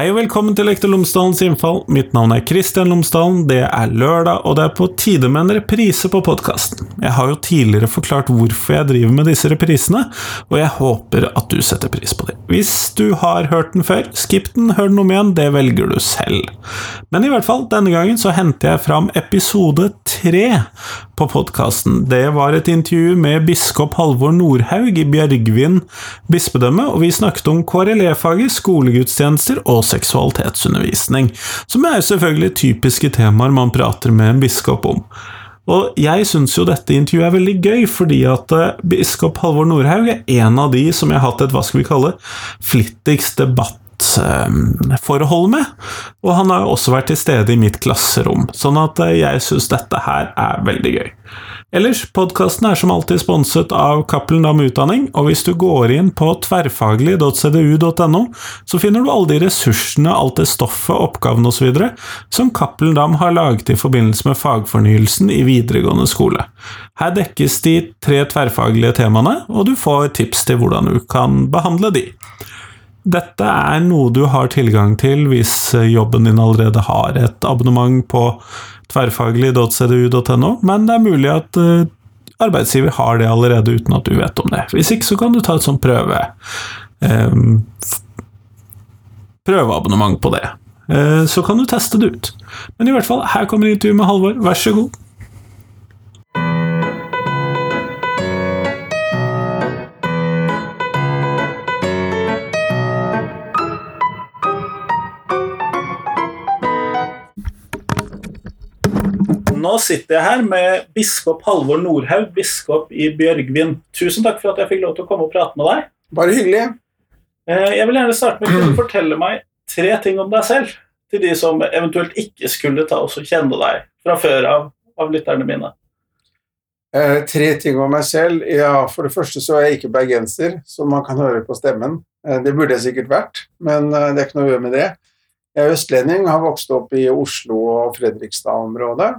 Hei og velkommen til Lektor Lomsdalens innfall. Mitt navn er Kristian Lomsdalen. Det er lørdag, og det er på tide med en reprise på podkasten. Jeg har jo tidligere forklart hvorfor jeg driver med disse reprisene, og jeg håper at du setter pris på det. Hvis du har hørt den før, skipp den, hør den om igjen, det velger du selv. Men i hvert fall, denne gangen så henter jeg fram episode tre på podkasten. Det var et intervju med biskop Halvor Nordhaug i Bjørgvin bispedømme, og vi snakket om KRLE-faget, skolegudstjenester og seksualitetsundervisning, som er selvfølgelig typiske temaer man prater med en biskop om. Og jeg syns jo dette intervjuet er veldig gøy, fordi at eh, biskop Halvor Nordhaug er en av de som jeg har hatt et hva skal vi kalle flittigst debattforhold med. Og han har jo også vært til stede i mitt klasserom, sånn at eh, jeg syns dette her er veldig gøy. Ellers, podkasten er som alltid sponset av Cappelen Dam Utdanning, og hvis du går inn på tverrfaglig.cdu.no, så finner du alle de ressursene, alt det stoffet, oppgavene osv. som Cappelen Dam har laget i forbindelse med fagfornyelsen i videregående skole. Her dekkes de tre tverrfaglige temaene, og du får tips til hvordan du kan behandle de. Dette er noe du har tilgang til hvis jobben din allerede har et abonnement på tverrfaglig.cdu.no, men det er mulig at uh, arbeidsgiver har det allerede uten at du vet om det. Hvis ikke så kan du ta et sånt prøve um, prøveabonnement på det. Uh, så kan du teste det ut. Men i hvert fall, her kommer intervjuet med Halvor, vær så god. Nå sitter jeg her med biskop Halvor Nordhaug, biskop i Bjørgvin. Tusen takk for at jeg fikk lov til å komme og prate med deg. Bare hyggelig. Eh, jeg vil gjerne starte med å fortelle meg tre ting om deg selv, til de som eventuelt ikke skulle ta oss og kjenne deg fra før av, av lytterne mine. Eh, tre ting om meg selv. Ja, For det første så er jeg ikke bergenser, som man kan høre på stemmen. Eh, det burde jeg sikkert vært, men eh, det er ikke noe å gjøre med det. Jeg er østlending, har vokst opp i Oslo og Fredrikstad-området.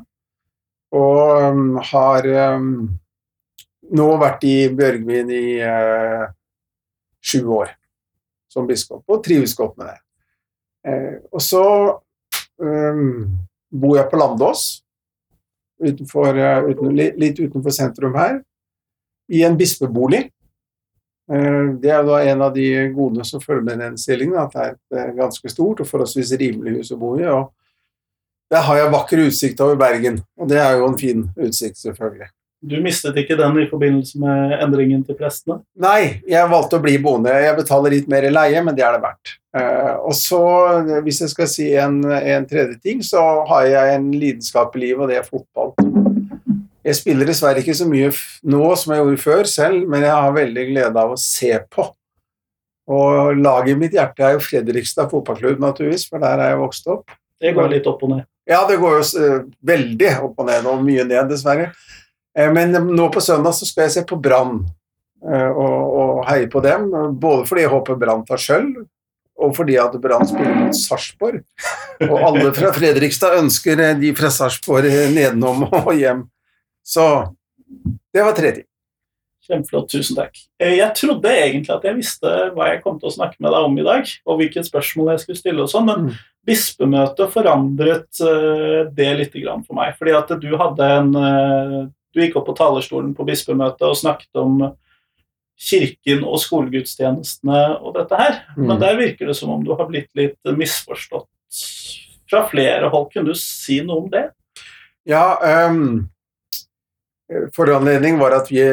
Og um, har um, nå vært i Bjørgvin i uh, sju år som biskop, og trives godt med det. Uh, og så um, bor jeg på Landås, utenfor, uh, uten, litt utenfor sentrum her, i en bispebolig. Det er da en av de gode som følger med den stillingen, at det er ganske stort og forholdsvis rimelig hus å bo i. og der har jeg vakker utsikt over Bergen, og det er jo en fin utsikt, selvfølgelig. Du mistet ikke den i forbindelse med endringen til prestene? Nei, jeg valgte å bli boende. Jeg betaler litt mer i leie, men det er det verdt. Uh, og så, hvis jeg skal si en, en, tredje ting, så har jeg en lidenskap i livet, og det er fotball. Jeg spiller dessverre ikke så mye nå som jeg gjorde før selv, men jeg har veldig glede av å se på. Og laget i mitt hjerte er jo Fredrikstad fotballklubb, naturligvis, for der er jeg vokst opp. Det går litt opp og ned. Ja, det går jo uh, veldig opp og ned, og mye ned, dessverre. Uh, men nå på søndag så skal jeg se på Brann uh, og, og, heie på dem. Både fordi jeg håper Brann tar sølv, og fordi at Brann spiller mot Sarpsborg. Og alle fra Fredrikstad ønsker de fra Sarpsborg nedenom og hjem. Så det var tre ting. Kjempeflott, tusen takk. Jeg trodde egentlig at jeg visste hva jeg kom til å snakke med deg om i dag, og hvilke spørsmål jeg skulle stille og sånn, men mm bispemøtet forandret uh, det litt for meg. Fordi at du hadde en uh, Du gikk opp på talerstolen på bispemøtet og snakket om kirken og skolegudstjenestene og dette her. Mm. Men der virker det som om du har blitt litt misforstått fra flere hold. Kunne du si noe om det? Ja, um, Foranledning var at vi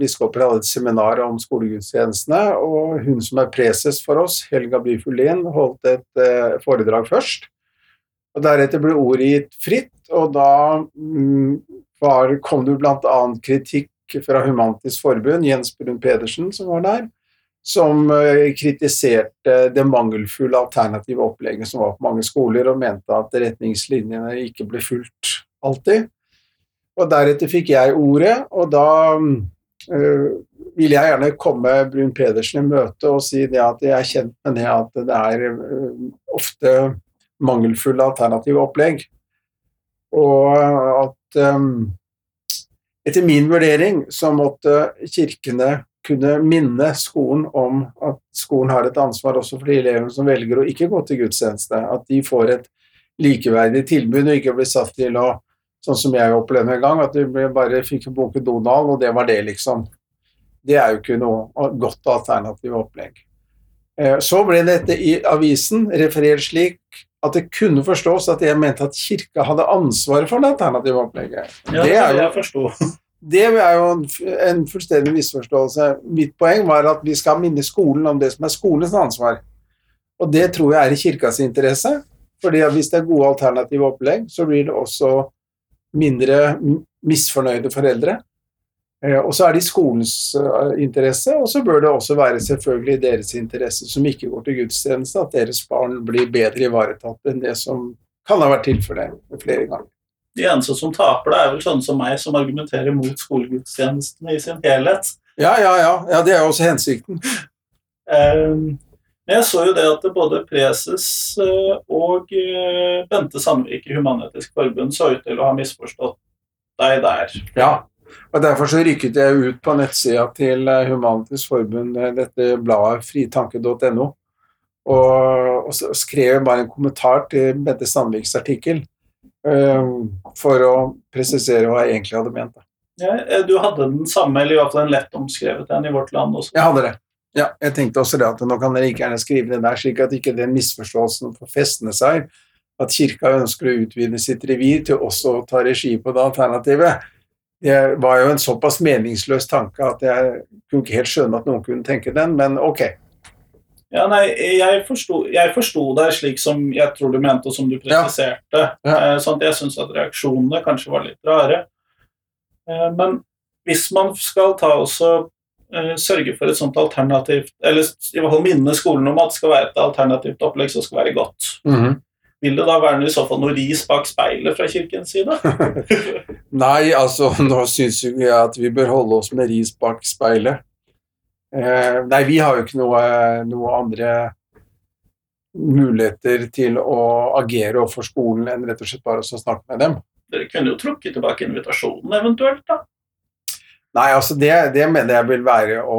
biskoper hadde et seminar om skolegudstjenestene, og hun som er preses for oss, Helga Byfuglien, holdt et uh, foredrag først. Og Deretter ble ordet gitt fritt, og da um, var, kom det bl.a. kritikk fra Humantisk Forbund, Jens Brun Pedersen, som var der, som uh, kritiserte det mangelfulle alternative opplegget som var på mange skoler, og mente at retningslinjene ikke ble fulgt alltid. Og deretter fikk jeg ordet, og da øh, vil jeg gjerne komme Brun Pedersen i møte og si det at jeg er kjent med det at det er øh, ofte mangelfulle alternative opplegg. Og at øh, etter min vurdering så måtte kirkene kunne minne skolen om at skolen har et ansvar også for de elevene som velger å ikke gå til gudstjeneste. At de får et likeverdig tilbud og ikke blir satt til å Sånn som jeg opplevde en gang, at du bare fikk en bunke Donald, og det var det, liksom. Det er jo ikke noe godt alternativ opplegg. Eh, så ble dette i avisen referert slik at det kunne forstås at jeg mente at kirka hadde ansvaret for det alternative opplegget. Ja, det, er jo, det er jo en, en fullstendig misforståelse. Mitt poeng var at vi skal minne skolen om det som er skolens ansvar. Og det tror jeg er i kirkas interesse, fordi hvis det er gode alternative opplegg, så blir det også mindre misfornøyde foreldre. Eh, og så er det i skolens eh, interesse, og så bør det også være selvfølgelig i deres interesse som ikke går til gudstjeneste, at deres barn blir bedre ivaretatt enn det som kan ha vært tilfellet flere ganger. De eneste som taper det, er vel sånne som meg, som argumenterer mot skolegudstjenestene i sin helhet. Ja, ja, ja. ja det er jo også hensikten. um, Men jeg så jo det at både preses eh, og eh, Bente Sandvik i Human-Etisk Forbund så ut til å ha misforstått deg der. Ja, og derfor så rykket jeg ut på nettsida til eh, Human-Etisk Forbund, dette bladet fritanke.no, og, og skrev bare en kommentar til Bente Sandviks artikkel for å presisere hva jeg egentlig hadde ment. Ja, du hadde den samme, eller i hvert fall en lett omskrevet en i Vårt Land også? Jeg hadde det. Ja, jeg tenkte også det at nå kan dere ikke gjerne skrive det der, slik at ikke den misforståelsen får festne seg, at kirka ønsker å utvide sitt revir til også å ta regi på det alternativet. Det var jo en såpass meningsløs tanke at jeg kunne ikke helt skjønne at noen kunne tenke den, men ok. Ja, nei, jeg forsto deg slik som jeg tror du mente, og som du presiserte. Ja. Ja. Eh, sånn at jeg syns at reaksjonene kanskje var litt rare. Eh, men hvis man skal ta også sørge for et sånt alternativt Eller i hvert fall minne skolen om at det skal være et alternativt opplegg som skal være godt. Mm -hmm. Vil det da være i så fall noe ris bak speilet fra kirkens side? Nei, altså nå syns vi at vi bør holde oss med ris bak speilet. Eh, nei, vi har jo ikke noe, noe, andre muligheter til å agere overfor skolen enn rett og slett bare å snakke med dem. Dere kunne jo trukket tilbake invitasjonen eventuelt, da? Nei, altså det, det, mener jeg vil være å,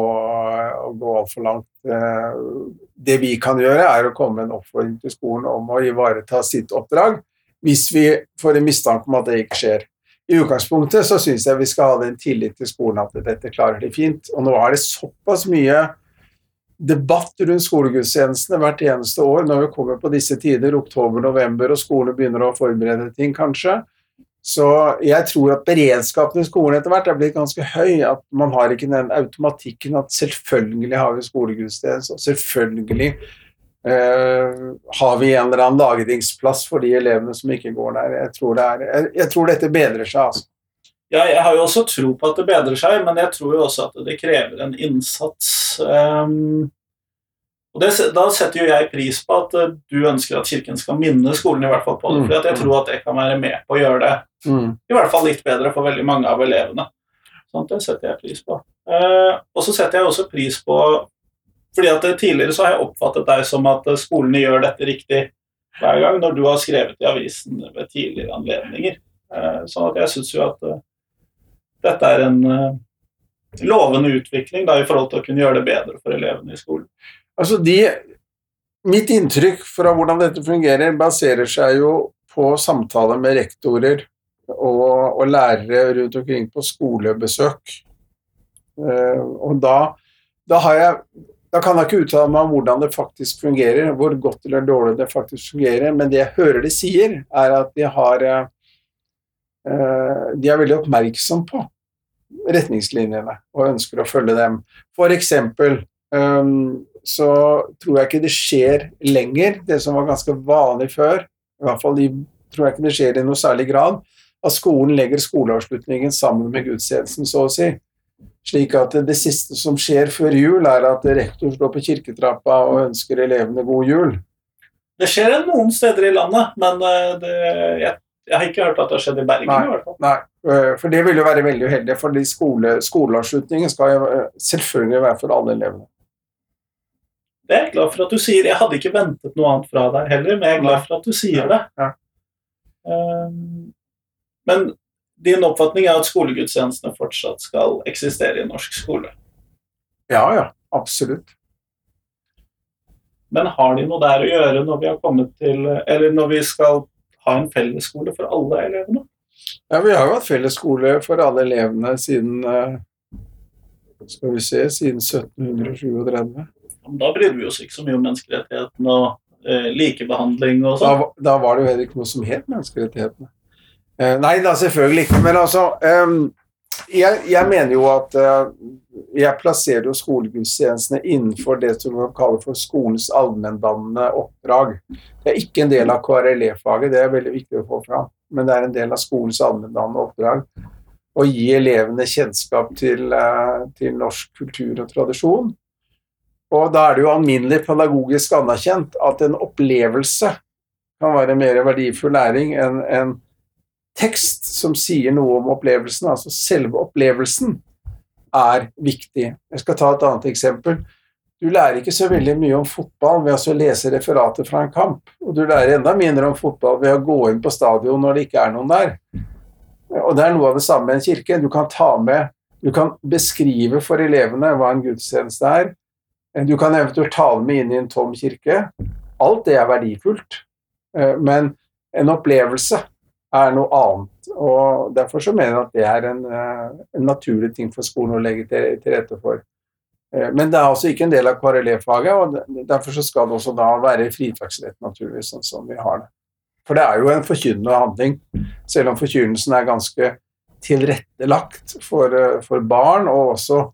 å gå altfor langt. Eh, det vi kan gjøre, er å komme med en oppfordring til skolen om å ivareta sitt oppdrag hvis vi får en mistanke om at det ikke skjer. I utgangspunktet så syns jeg vi skal ha den tillit til skolen at dette klarer de fint. Og nå er det såpass mye debatt rundt skolegudstjenestene hvert eneste år når vi kommer på disse tider, oktober-november, og skolen begynner å forberede ting, kanskje så jeg tror at beredskapen i skolen etter hvert er blitt ganske høy. At man har ikke den automatikken at selvfølgelig har vi skolegudstjeneste, og selvfølgelig uh, har vi en eller annen lagringsplass for de elevene som ikke går der. Jeg tror, er, jeg, jeg tror dette bedrer seg, altså. Ja, jeg har jo også tro på at det bedrer seg, men jeg tror jo også at det krever en innsats. Um, og det, Da setter jo jeg pris på at uh, du ønsker at Kirken skal minne skolen i hvert fall på det, mm. for jeg tror at det kan være med på å gjøre det mm. i hvert fall litt bedre for veldig mange av elevene. Sånn, det setter jeg pris på. Eh, og så setter jeg også pris på fordi at Tidligere så har jeg oppfattet deg som at uh, skolene gjør dette riktig hver gang når du har skrevet i avisen ved tidligere anledninger. Eh, sånn at jeg syns jo at dette er en lovende utvikling da, i forhold til å kunne gjøre det bedre for elevene i skolen. Altså de, mitt inntrykk fra hvordan dette fungerer, baserer seg jo på samtaler med rektorer og, og lærere rundt omkring på skolebesøk. Uh, og da, da, jeg, da, kan jeg ikke uttale meg om hvordan det faktisk fungerer, hvor godt eller dårlig det faktisk fungerer, men det jeg hører de sier, er at de, har, uh, de er veldig oppmerksom på retningslinjene og ønsker å følge dem. For eksempel så tror jeg ikke det skjer lenger, det som var ganske vanlig før. I hvert fall tror jeg ikke det skjer i noe særlig grad. At skolen legger skoleavslutningen sammen med gudstjenesten, så å si. Slik at det siste som skjer før jul, er at rektor står på kirketrappa og ønsker elevene god jul. Det skjer noen steder i landet, men eh, det, jeg, jeg, har ikke hørt at det har skjedd i Bergen. Nei, i hvert fall. Nei, eh, for det vil jo være veldig uheldig, for skole, skoleavslutningen skal jo eh, selvfølgelig være for alle elevene. Det er jeg glad for at du sier. Jeg hadde ikke ventet noe annet fra deg heller, men jeg er glad for at du sier det. Ja. Um, men din oppfatning er at skolegudstjenestene fortsatt skal eksistere i norsk skole? Ja, ja, absolutt. Men har de noe der å gjøre når vi har kommet til Eller når vi skal ha en fellesskole for alle elevene? Ja, vi har jo hatt fellesskole for alle elevene siden eh, skal vi se, siden 1737. Da brydde vi oss ikke så mye om menneskerettighetene og eh, likebehandling og sånn. Da, da, var det jo heller ikke noe som het menneskerettighetene. Eh, nei da, selvfølgelig ikke. Men altså eh, jeg, jeg, mener jo at eh, jeg plasserer jo skolegudstjenestene innenfor det som man kaller for skolens allmenndannende oppdrag. Det er ikke en del av KRLE-faget, det er veldig viktig å få fram. Men det er en del av skolens allmenndannende oppdrag å gi elevene kjennskap til, eh, til, norsk kultur og tradisjon. Og da er det jo alminnelig pedagogisk anerkjent at en opplevelse kan være mer verdifull læring enn en tekst som sier noe om opplevelsen. Altså selve opplevelsen er viktig. Jeg skal ta et annet eksempel. Du lærer ikke så veldig mye om fotball ved å lese referater fra en kamp, og du lærer enda mindre om fotball ved å gå inn på stadion når det ikke er noen der. Og det er noe av det samme med en kirke. Du kan ta med Du kan beskrive for elevene hva en gudstjeneste er. Du kan eventuelt ta det med inn i en tom kirke. Alt det er verdifullt. Eh, men en opplevelse er noe annet. Og Derfor så mener jeg at det er en, eh, en naturlig ting for skolen å legge til, til, rette for. Eh, men det er altså ikke en del av KRLE-faget, og derfor så skal det også da være fritaksrett, naturligvis, sånn som vi har det. For det er jo en forkynnende handling, selv om forkynnelsen er ganske tilrettelagt for, eh, for, barn, og også eh,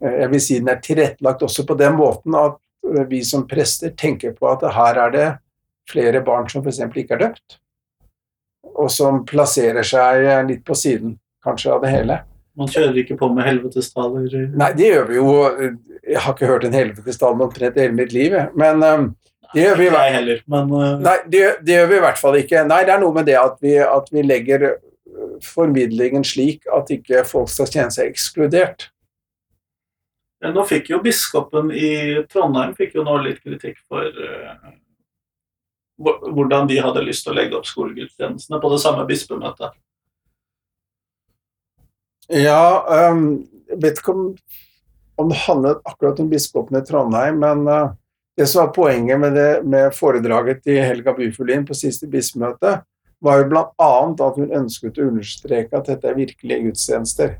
jeg vil si den er tilrettelagt også på den måten at eh, vi som prester tenker på at her er det flere barn som f.eks. ikke er døpt, og som plasserer seg litt på siden kanskje av det hele. Man kjører ikke på med helvetestaler? Nei, det gjør vi jo. Jeg har ikke hørt en helvetestale omtrent hele mitt liv, men det gjør vi, Nei, heller, men. Nei, det, det, gjør vi i hvert fall ikke. Nei, det er noe med det at vi, at vi legger formidlingen slik at ikke folk skal kjenne seg ekskludert. Nå fikk jo biskopen i Trondheim fikk jo nå litt kritikk for uh, hvordan de hadde lyst til å legge opp skolegudstjenestene på det samme bispemøtet. Ja, um, jeg vet ikke om, om det handlet akkurat om biskopen i Trondheim, men uh, det som var poenget med, det, med foredraget til Helga Byfuglin på siste bispemøte, var jo bl.a. at hun ønsket å understreke at dette er virkelige gudstjenester.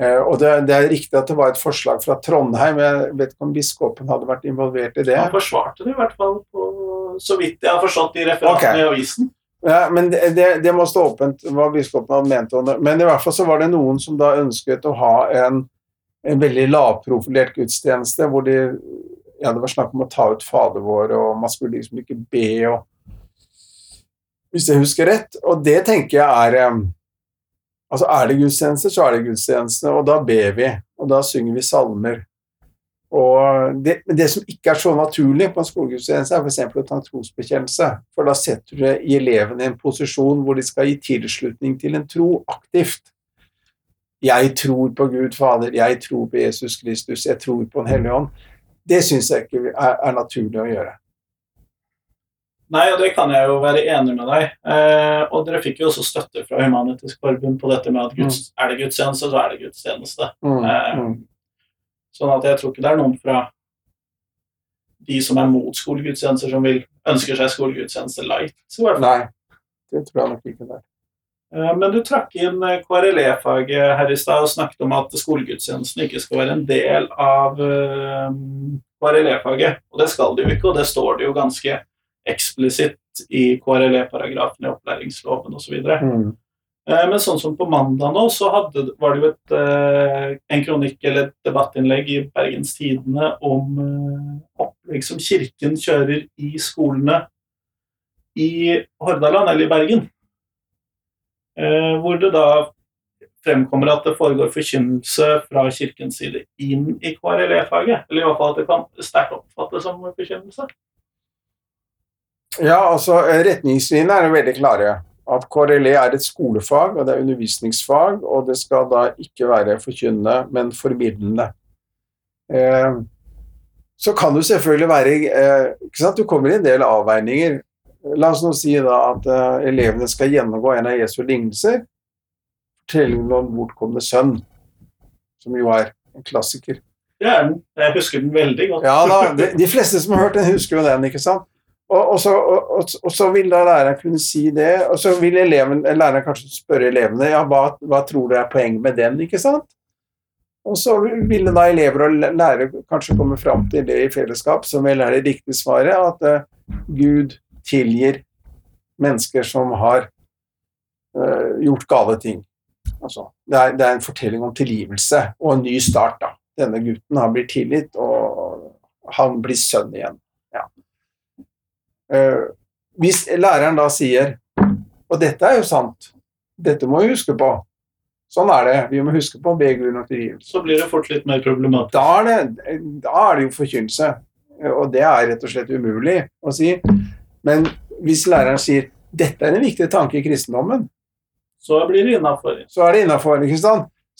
Eh, og det, det, er riktig at det var et forslag fra Trondheim, jeg vet ikke om biskopen hadde vært involvert i det. Han forsvarte det i hvert fall, på, så vidt jeg har forstått i referatene okay. i avisen. Ja, men det, det, det, må stå åpent hva biskopen hadde ment om det. Men i hvert fall så var det noen som da ønsket å ha en, en veldig lavprofilert gudstjeneste, hvor de ja, det var snakk om å ta ut Fader vår, og man skulle liksom ikke be og Hvis jeg husker rett. Og det tenker jeg er Altså, er det gudstjeneste, så er det gudstjeneste, og da ber vi, og da synger vi salmer. Og det, det som ikke er så naturlig på en skolegudstjeneste, er f.eks. å ta en trosbekjennelse. For da setter du elevene i en posisjon hvor de skal gi tilslutning til en tro aktivt. Jeg tror på Gud Fader, jeg tror på Jesus Kristus, jeg tror på Den hellige ånd. Det syns jeg ikke er, er, naturlig å gjøre. Nei, og det kan jeg jo være enig med deg. Eh, og dere fikk jo også støtte fra Human-Etisk Forbund på dette med at Guds, mm. er det gudstjeneste, så er det gudstjeneste. Mm, eh, mm. Sånn at jeg tror ikke det er noen fra de som er mot skolegudstjenester, som vil, ønsker seg skolegudstjeneste light. Nei, det tror jeg nok ikke det er. Eh, men du trakk inn eh, KRLE-faget her i stad og snakket om at skolegudstjenesten ikke skal være en del av eh, KRLE-faget. Og det skal det jo ikke, og det står det jo ganske eksplisitt i KRLE-paragrafen i opplæringsloven osv. Mm. Men sånn som på mandag nå, så hadde, var det jo et, en kronikk eller et debattinnlegg i Bergens Tidende om opplegg som Kirken kjører i skolene i Hordaland, eller i Bergen. Eh, hvor det da fremkommer at det foregår forkynnelse fra kirkens side inn i KRLE-faget. Eller i hvert fall at det kan sterkt oppfattes som forkynnelse. Ja, altså retningslinjene er veldig klare. At KRLE er et skolefag, og det er undervisningsfag, og det skal da ikke være forkynnende, men formidlende. Eh, så kan du selvfølgelig være eh, ikke sant? Du kommer i en del avveininger. La oss nå si da at uh, elevene skal gjennomgå en av Jesu lignelser. Fortellingen om bortkomne sønn, som jo er en klassiker. Er. Jeg husker den veldig godt. Ja da, de, de fleste som har hørt den, husker jo den, ikke sant? Og, og, så, og, og, så vil da læreren kunne si det, og så vil eleven, læreren kanskje spørre elevene ja, hva, hva tror du er poenget med den, ikke sant? Og så ville da elever og lærere kanskje komme fram til det i fellesskap, som vel er det riktige svaret, at uh, Gud tilgir mennesker som har uh, gjort gale ting. Altså, det, er, det, er, en fortelling om tilgivelse og en ny start. da. Denne gutten han blir tilgitt, og han blir sønn igjen. Uh, hvis læreren da sier Og dette er jo sant, dette må vi huske på. Sånn er det. Vi må huske på å be Gud om tilgivelse. Så blir det fort litt mer problematisk. Da er det, da er det jo forkynnelse. Og det er rett og slett umulig å si. Men hvis læreren sier dette er en viktig tanke i kristendommen, så blir det innafor. Så er det innafor?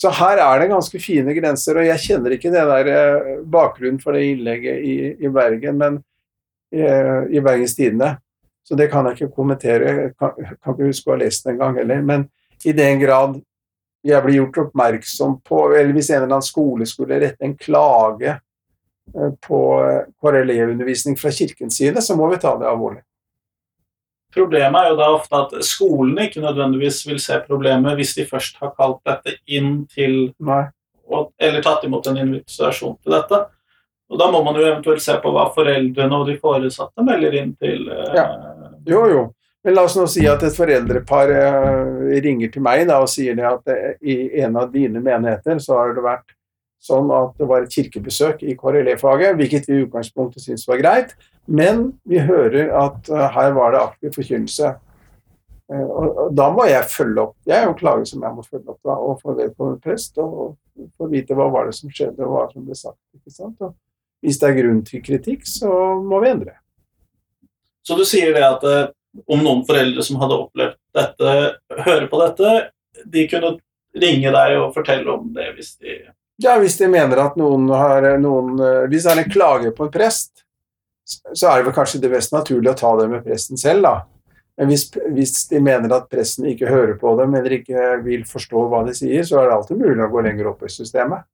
Så her er det ganske fine grenser, og jeg kjenner ikke det der eh, bakgrunnen for det innlegget i, i Bergen, men i Bergens Tidende. Så det kan jeg ikke kommentere. Jeg kan, kan ikke huske å ha lest den engang heller. Men i den grad jeg blir gjort oppmerksom på, eller hvis en eller annen skole skulle rette en klage eh, på KRLE-undervisning fra kirkens side, så må vi ta det alvorlig. Problemet er jo da ofte at skolene ikke nødvendigvis vil se problemet hvis de først har kalt dette inn til Nei. Eller tatt imot en invitasjon til dette. Og Da må man jo eventuelt se på hva foreldrene og de foresatte melder inn til ja. Jo, jo. Men la oss nå si at et foreldrepar uh, ringer til meg da, og sier det at uh, i en av dine menigheter så har det vært sånn at det var et kirkebesøk i KRLE-faget, hvilket vi i utgangspunktet syntes var greit, men vi hører at her var det aktiv forkynnelse. Og, da må jeg følge opp. Jeg er jo klager klage som jeg må følge opp da, og få vedkommende prest og få vite hva var det som skjedde, og hva som ble sagt. ikke sant? Og hvis det er grunn til kritikk, så må vi endre. Så du sier det at eh, om noen foreldre som hadde opplevd dette, hører på dette, de kunne ringe deg og fortelle om det hvis de Ja, hvis de mener at noen har noen eh, Hvis det er en klage på en prest, så er det vel kanskje det mest naturlig å ta det med presten selv, da. Men hvis, hvis, de mener at presten ikke hører på dem eller ikke vil forstå hva de sier, så er det alltid mulig å gå lenger opp i systemet.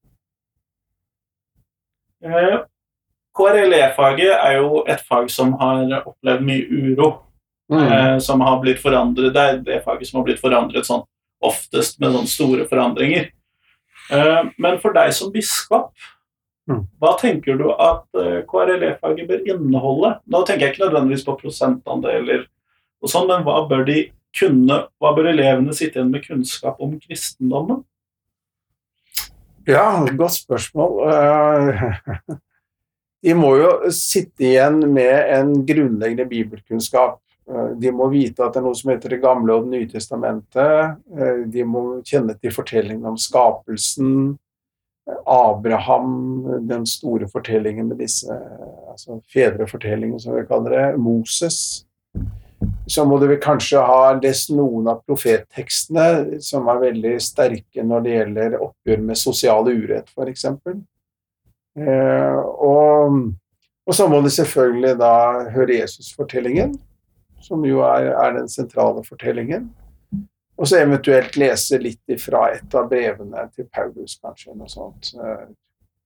Eh, KRLE-faget er jo et fag som har opplevd mye uro. Mm. Eh, som har blitt forandret Det er det faget som har blitt forandret sånn oftest med sånne store forandringer. Eh, men for deg som biskop, mm. hva tenker du at eh, KRLE-faget bør inneholde? Nå tenker jeg ikke nødvendigvis på prosentandeler, og sånn, men hva bør de kunne, hva bør elevene sitte igjen med kunnskap om kristendommen? Ja, godt spørsmål. De må jo sitte igjen med en grunnleggende bibelkunnskap. Eh, de må vite at det er noe som heter Det gamle og Det nye testamentet. Eh, de må kjenne til fortellingen om skapelsen. Abraham, den store fortellingen med disse altså fedrefortellingene, som vi kaller det. Moses. Så må du kanskje ha lest noen av profettekstene som er veldig sterke når det gjelder oppgjør med sosial urett, f.eks. Eh, og, og, så må du selvfølgelig da høre Jesus-fortellingen, som jo er, er, den sentrale fortellingen. Og så eventuelt lese litt fra et av brevene til Paulus, kanskje. noe sånt. Eh,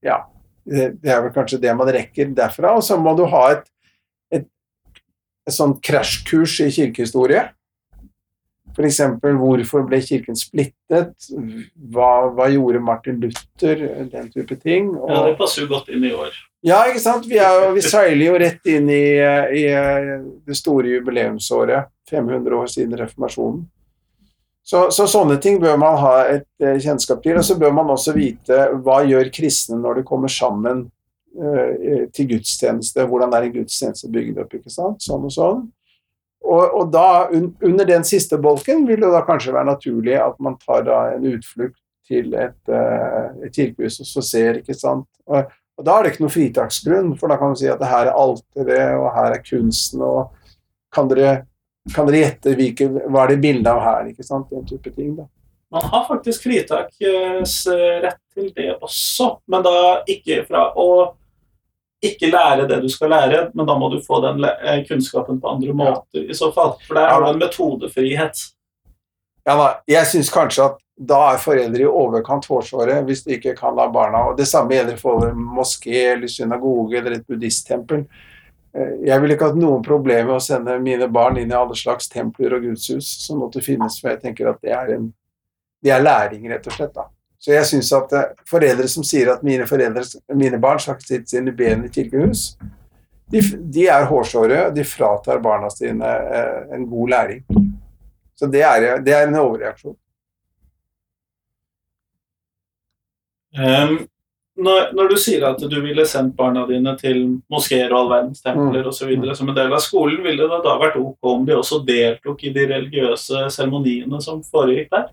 ja, det, det er vel kanskje det man rekker derfra. Og så må du ha et, et, et sånt krasjkurs i kirkehistorie. F.eks. hvorfor ble kirken splittet? Hva, hva, gjorde Martin Luther? Den type ting. Og, ja, Det passer jo godt inn i år. Ja, ikke sant. Vi, er, vi seiler jo rett inn i, i, det store jubileumsåret. 500 år siden reformasjonen. Så, så, sånne ting bør man ha et eh, kjennskap til. Og så bør man også vite hva gjør kristne når de kommer sammen uh, til gudstjeneste. Hvordan er en gudstjeneste bygd opp? ikke sant? Sånn og sånn. Og, og, da, under den siste bolken, vil det da kanskje være naturlig at man tar da en utflukt til et, uh, et kirkehus og så ser, ikke sant. Og, og, da er det ikke noe fritaksgrunn, for da kan man si at her er alteret, og her er kunsten, og kan dere, kan dere gjette hvilke, hva er det bildet av her, ikke sant. Den type ting, da. Man har faktisk fritaksrett til det også, men da ikke fra å ikke lære det du skal lære, men da må du få den eh, kunnskapen på andre måter i så fall. For der har du en metodefrihet. Ja da, jeg syns kanskje at da er foreldre i overkant hårsåre hvis de ikke kan la barna og Det samme gjelder for en moské eller synagoge eller et buddhisttempel. Eh, jeg ville ikke hatt noen problemer med å sende mine barn inn i alle slags templer og gudshus som måtte finnes, for jeg tenker at det er, en, det er læring, rett og slett. da. Så jeg syns at eh, foreldre som sier at mine, foreldre, mine barn skal ikke sitte sine ben i kirkehus, de, de er hårsåre, og de fratar barna sine eh, en god læring. Så det er, det er en overreaksjon. Um, når, når, du sier at du ville sendt barna dine til moskeer og all verdens templer mm. osv. som en del av skolen, ville det da vært ok om de også deltok i de religiøse seremoniene som foregikk der?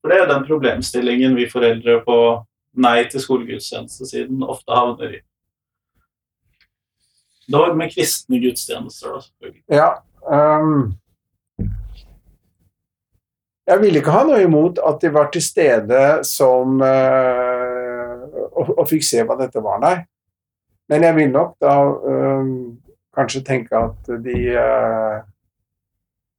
For det er den problemstillingen vi foreldre på nei til skolegudstjenestesiden ofte havner i. Dog med kristne gudstjenester, da, selvfølgelig. Ja, um, jeg ville ikke ha noe imot at de var til stede som uh, og, og, fikk se hva dette var, nei. Men jeg vil nok da um, kanskje tenke at de uh,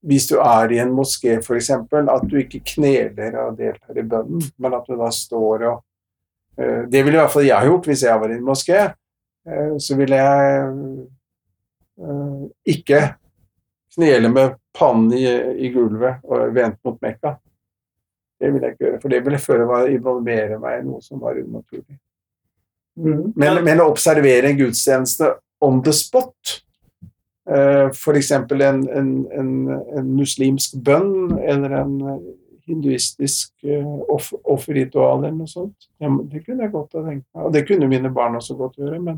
Hvis du er i en moské, f.eks., at du ikke kneler og deltar i bønnen, men at du da står og Det ville i hvert fall jeg gjort hvis jeg var i en moské. så ville jeg ikke knele med pannen i, i, gulvet og vente mot Mekka. Det ville jeg ikke gjøre, for det ville føre meg involvere meg i noe som var unaturlig. Mm. Men, men, å observere en gudstjeneste on the spot, f.eks. En, en, en, en, muslimsk bønn eller en hinduistisk uh, offerritual eller noe sånt, det, kunne jeg godt ha tenkt meg. Og det kunne mine barn også godt gjøre. men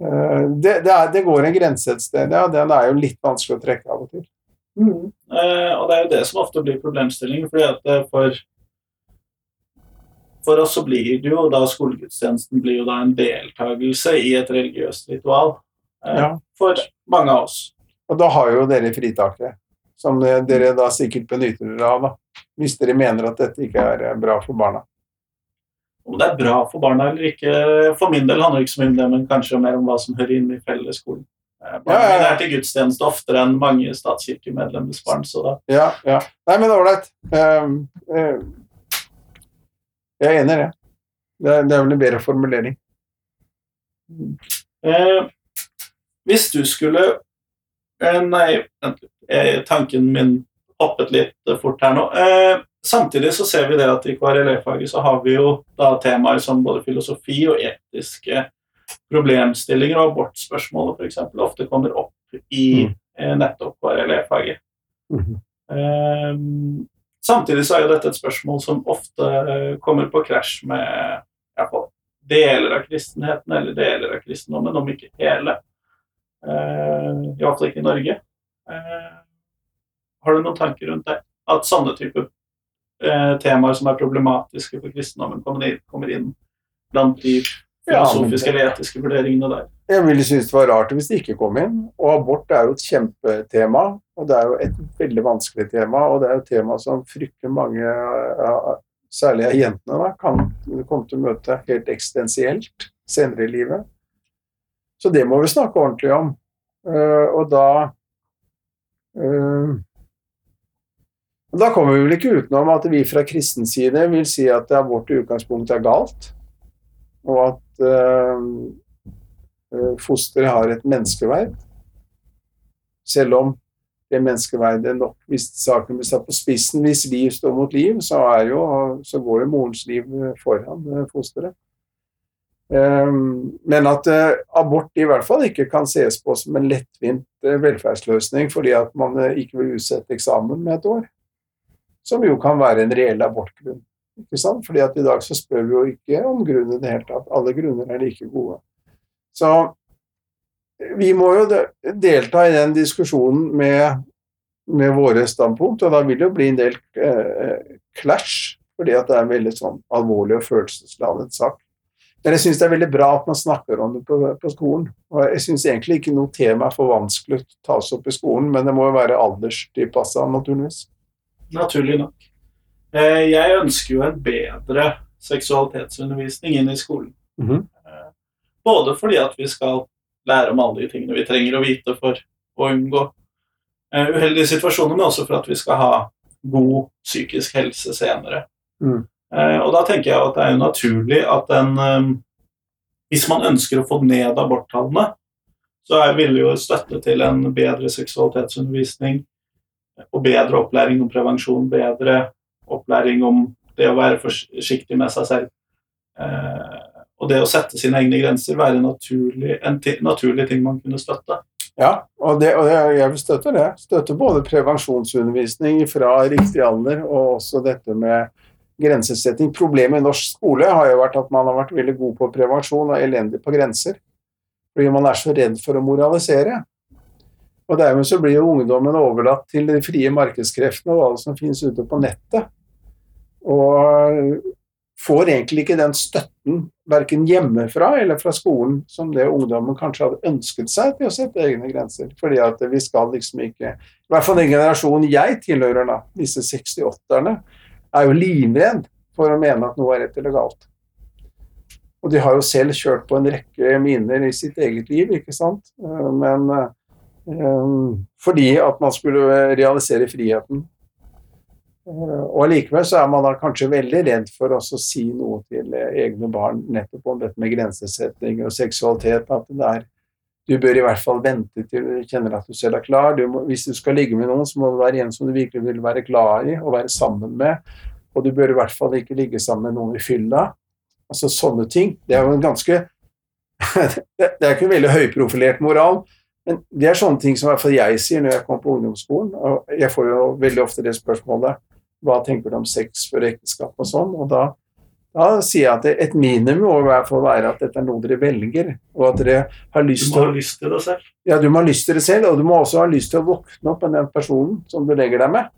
Eh, det, det, er, det, går en grense et sted, ja. Den er jo litt vanskelig å trekke av og til. Mm. Eh, og det er jo det som ofte blir problemstillingen, fordi at eh, for for oss så blir det jo da skolegudstjenesten blir jo da en deltakelse i et religiøst ritual eh, ja. for mange av oss. Og da har jo dere fritaket, som dere da sikkert benytter dere av, da. Hvis dere mener at dette ikke er bra for barna om det er bra for barna eller ikke. For min del handler det ikke så mye om det, men kanskje mer om hva som hører inn i fellesskolen. Eh, barna ja, ja, ja. er til gudstjeneste oftere enn mange statskirkemedlemmers barn. så da... Ja, ja. Nei, men ålreit. Uh, jeg er enig i det. Det er, vel en bedre formulering. Uh, hvis du skulle Nei, vent litt. Tanken min hoppet litt fort her nå. Samtidig så ser vi det at i KRLE-faget så har vi jo da temaer som både filosofi og etiske problemstillinger og abortspørsmålet f.eks. ofte kommer opp i mm. Eh, nettopp KRLE-faget. Mm -hmm. um, samtidig så er jo dette et spørsmål som ofte kommer på krasj med iallfall deler av kristenheten eller deler av kristendommen, om ikke hele. Uh, Iallfall ikke i Norge. Uh, har du noen tanker rundt det? At sånne typer eh, temaer som er problematiske for kristendommen, kommer inn, blant de filosofiske eller etiske vurderingene der. Jeg ville synes det var rart hvis det ikke kom inn. Og abort er jo et kjempetema. Og det er jo et veldig vanskelig tema, og det er jo et tema som fryktelig mange, særlig av jentene, da, kan komme til å møte helt eksistensielt senere i livet. Så det må vi snakke ordentlig om. Uh, og da uh, da kommer vi vel ikke utenom at vi fra kristen side vil si at abort i utgangspunktet er galt, og at uh, fosteret har et menneskeverd. Selv om det menneskeverdet nok, hvis saken blir satt på spissen, hvis liv står mot liv, så, jo, så går jo morens liv foran fosteret. Um, men at uh, abort i hvert fall ikke kan ses på som en lettvint uh, velferdsløsning fordi at man uh, ikke vil utsette eksamen med et år som jo kan være en reell abortgrunn. Ikke sant? Fordi at i dag så spør vi jo ikke om grunnen i det hele tatt. Alle grunner er like gode. Så vi må jo delta i den diskusjonen med, med våre standpunkt, og da vil det jo bli en del eh, clash, fordi at det er en veldig sånn alvorlig og følelsesladet sak. Men jeg syns det er veldig bra at man snakker om det på, på skolen. Og jeg syns egentlig ikke noe tema er for vanskelig å tas opp i skolen, men det må jo være alderstilpassa, naturligvis. Naturlig nok. Eh, jeg ønsker jo en bedre seksualitetsundervisning inn i skolen. Mm -hmm. Både fordi at vi skal lære om alle de tingene vi trenger å vite for å unngå eh, uheldige situasjoner, men også for at vi skal ha god psykisk helse senere. Mm. Eh, og da tenker jeg at det er jo naturlig at en eh, Hvis man ønsker å få ned aborttallene, så ville vil jo støtte til en bedre seksualitetsundervisning og bedre opplæring om prevensjon, bedre opplæring om det å være forsiktig med seg selv. Eh, og det å sette sine egne grenser være naturlig, en naturlig ting man kunne støtte. Ja, og, det, og jeg vil støtte det. Støtte både prevensjonsundervisning fra riktig alder og også dette med grensesetting. Problemet i norsk skole har jo vært at man har vært veldig god på prevensjon og elendig på grenser. Fordi man er så redd for å moralisere. Og dermed så blir jo ungdommen overlatt til de frie markedskreftene og alt som finnes ute på nettet. Og får egentlig ikke den støtten verken hjemmefra eller fra skolen som det ungdommen kanskje hadde ønsket seg til å sette egne grenser. Fordi at vi skal liksom ikke I hvert fall den generasjonen jeg tilhører, da, disse 68-erne, er jo livredd for å mene at noe er rett eller galt. Og de har jo selv kjørt på en rekke miner i sitt eget liv, ikke sant. Men um, fordi at man skulle realisere friheten Eh, og allikevel så er man da kanskje veldig redd for å si noe til eh, egne barn nettopp om dette med grensesetting og seksualitet. At det er, du bør i hvert fall vente til du kjenner at du selv er klar. Du må, hvis du skal ligge med noen, så må det være en som du virkelig vil være glad i og være sammen med. Og du bør i hvert fall ikke ligge sammen med noen i fylla. Altså sånne ting. Det er jo en ganske Det er ikke en veldig høyprofilert moral, men det er sånne ting som i hvert fall jeg sier når jeg kommer på ungdomsskolen. Og jeg får jo veldig ofte det spørsmålet hva tenker du om sex før ekteskap og sånn? Og da, da, sier jeg at et minimum må i hvert fall være at dette er noe dere velger, og at dere har lyst til Du må ha lyst til det selv? Ja, du må ha lyst til det selv, og du må også ha lyst til å våkne opp med den personen som du legger deg med.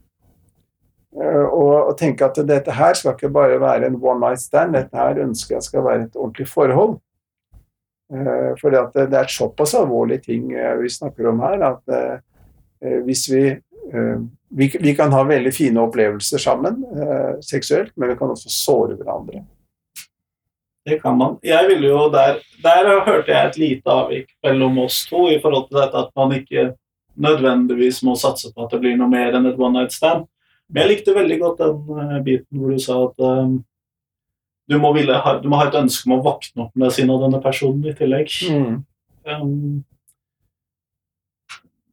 Eh, og, tenke at dette her skal ikke bare være en one night stand, dette her ønsker jeg skal være et ordentlig forhold. For det, er såpass alvorlige ting uh, vi snakker om her, at hvis vi vi, vi, kan ha veldig fine opplevelser sammen eh, seksuelt, men vi kan også såre hverandre. Det kan man. Jeg ville jo der, der hørte jeg et lite avvik mellom oss to i forhold til dette at man ikke nødvendigvis må satse på at det blir noe mer enn et one night stand. Men jeg likte veldig godt den uh, biten hvor du sa at um, du, må ville, ha, du, må ha, et ønske om å våkne opp med sin og denne personen i tillegg. Mm. Um,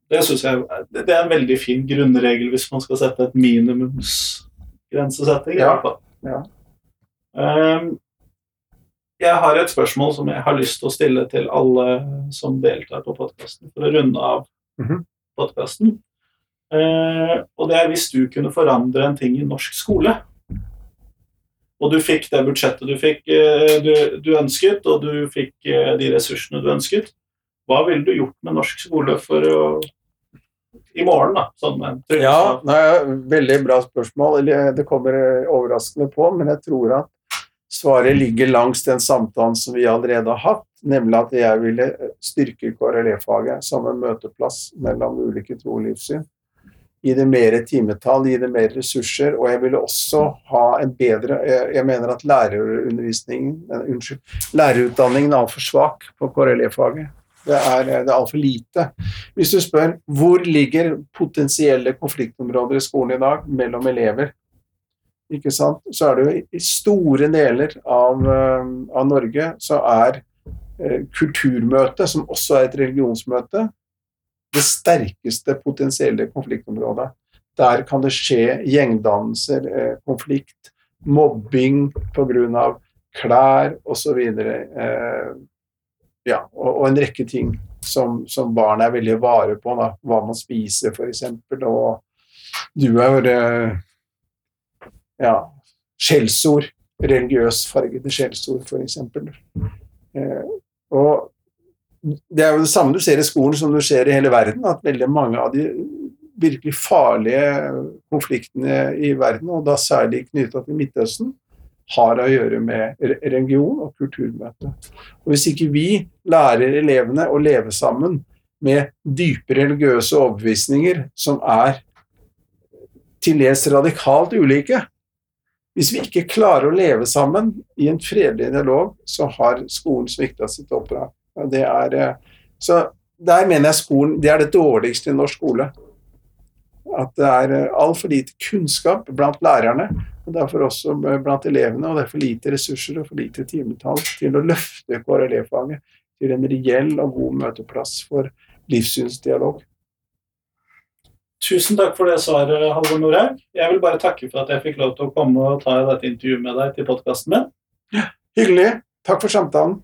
det jeg det er en veldig fin grunnregel hvis man skal sette et minimumsgrensesetting. Ja. ja. Um, jeg har et spørsmål som jeg har lyst til å stille til alle som deltar på podkasten, for å runde av mm -hmm. podkasten. Uh, og det er hvis du kunne forandre en ting i norsk skole, og du fikk det budsjettet du, fikk, uh, du, du ønsket, og du fikk uh, de ressursene du ønsket, hva ville du gjort med norsk skole for å i morgen? da? Sånn, ja, nei, Veldig bra spørsmål. Det kommer overraskende på, men jeg tror at svaret ligger langs den samtalen som vi allerede har hatt, nemlig at jeg ville styrke KRLE-faget som en møteplass mellom ulike tro og livssyn. Gi det mer timetall, gi det mer ressurser, og jeg ville også ha en bedre Jeg mener at unnskyld, lærerutdanningen er altfor svak på KRLE-faget. Det er, det er altfor lite. Hvis du spør hvor ligger potensielle konfliktområder i skolen i dag mellom elever, ikke sant? så er det jo i store deler av, eh, av Norge så er eh, kulturmøtet, som også er et religionsmøte, det sterkeste potensielle konfliktområdet. Der kan det skje gjengdannelser, eh, konflikt, mobbing pga. klær osv. Ja, og, og, en rekke ting som, som barn er veldig vare på. Da. Hva man spiser, f.eks. Og du er jo ja, skjellsord. Religiøs fargede skjellsord, f.eks. Eh, og det er jo det samme du ser i skolen som du ser i hele verden, at veldig mange av de virkelig farlige konfliktene i verden, og da særlig knytta til Midtøsten, har å gjøre med religion og kulturmøte. Og Hvis ikke vi lærer elevene å leve sammen med dype religiøse overbevisninger som er til dels radikalt ulike Hvis vi ikke klarer å leve sammen i en fredelig dialog, så har skolen svikta sitt oppdrag. Det er, eh, så der mener jeg skolen det er det dårligste i norsk skole. at det er eh, altfor lite kunnskap blant lærerne, og derfor også blant elevene, og det er for lite ressurser og for lite timetall til å løfte KRLE-faget til en reell og god møteplass for livssynsdialog. Tusen takk for det svaret, Halvor Norhaug. Jeg vil bare takke for at jeg fikk lov til å komme og ta dette intervjuet med deg til podkasten min. Hyggelig. Takk for samtalen.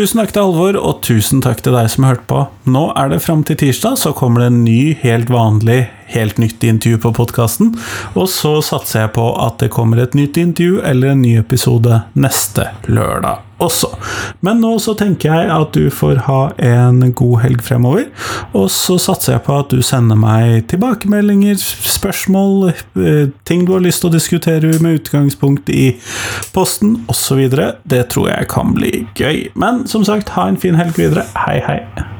Tusen takk til Halvor, og tusen takk til deg som hørte på. Nå er det fram til tirsdag, så kommer det en ny, helt vanlig, helt nytt intervju på podkasten. Og så satser jeg på at det kommer et nytt intervju eller en ny episode neste lørdag også. Men nå så tenker jeg at du får ha en god helg fremover. Og så satser jeg på at du sender meg tilbakemeldinger, spørsmål, eh, ting du har lyst til å diskutere med utgangspunkt i posten osv. Det tror jeg kan bli gøy. Men som sagt, ha en fin helg videre. Hei, hei.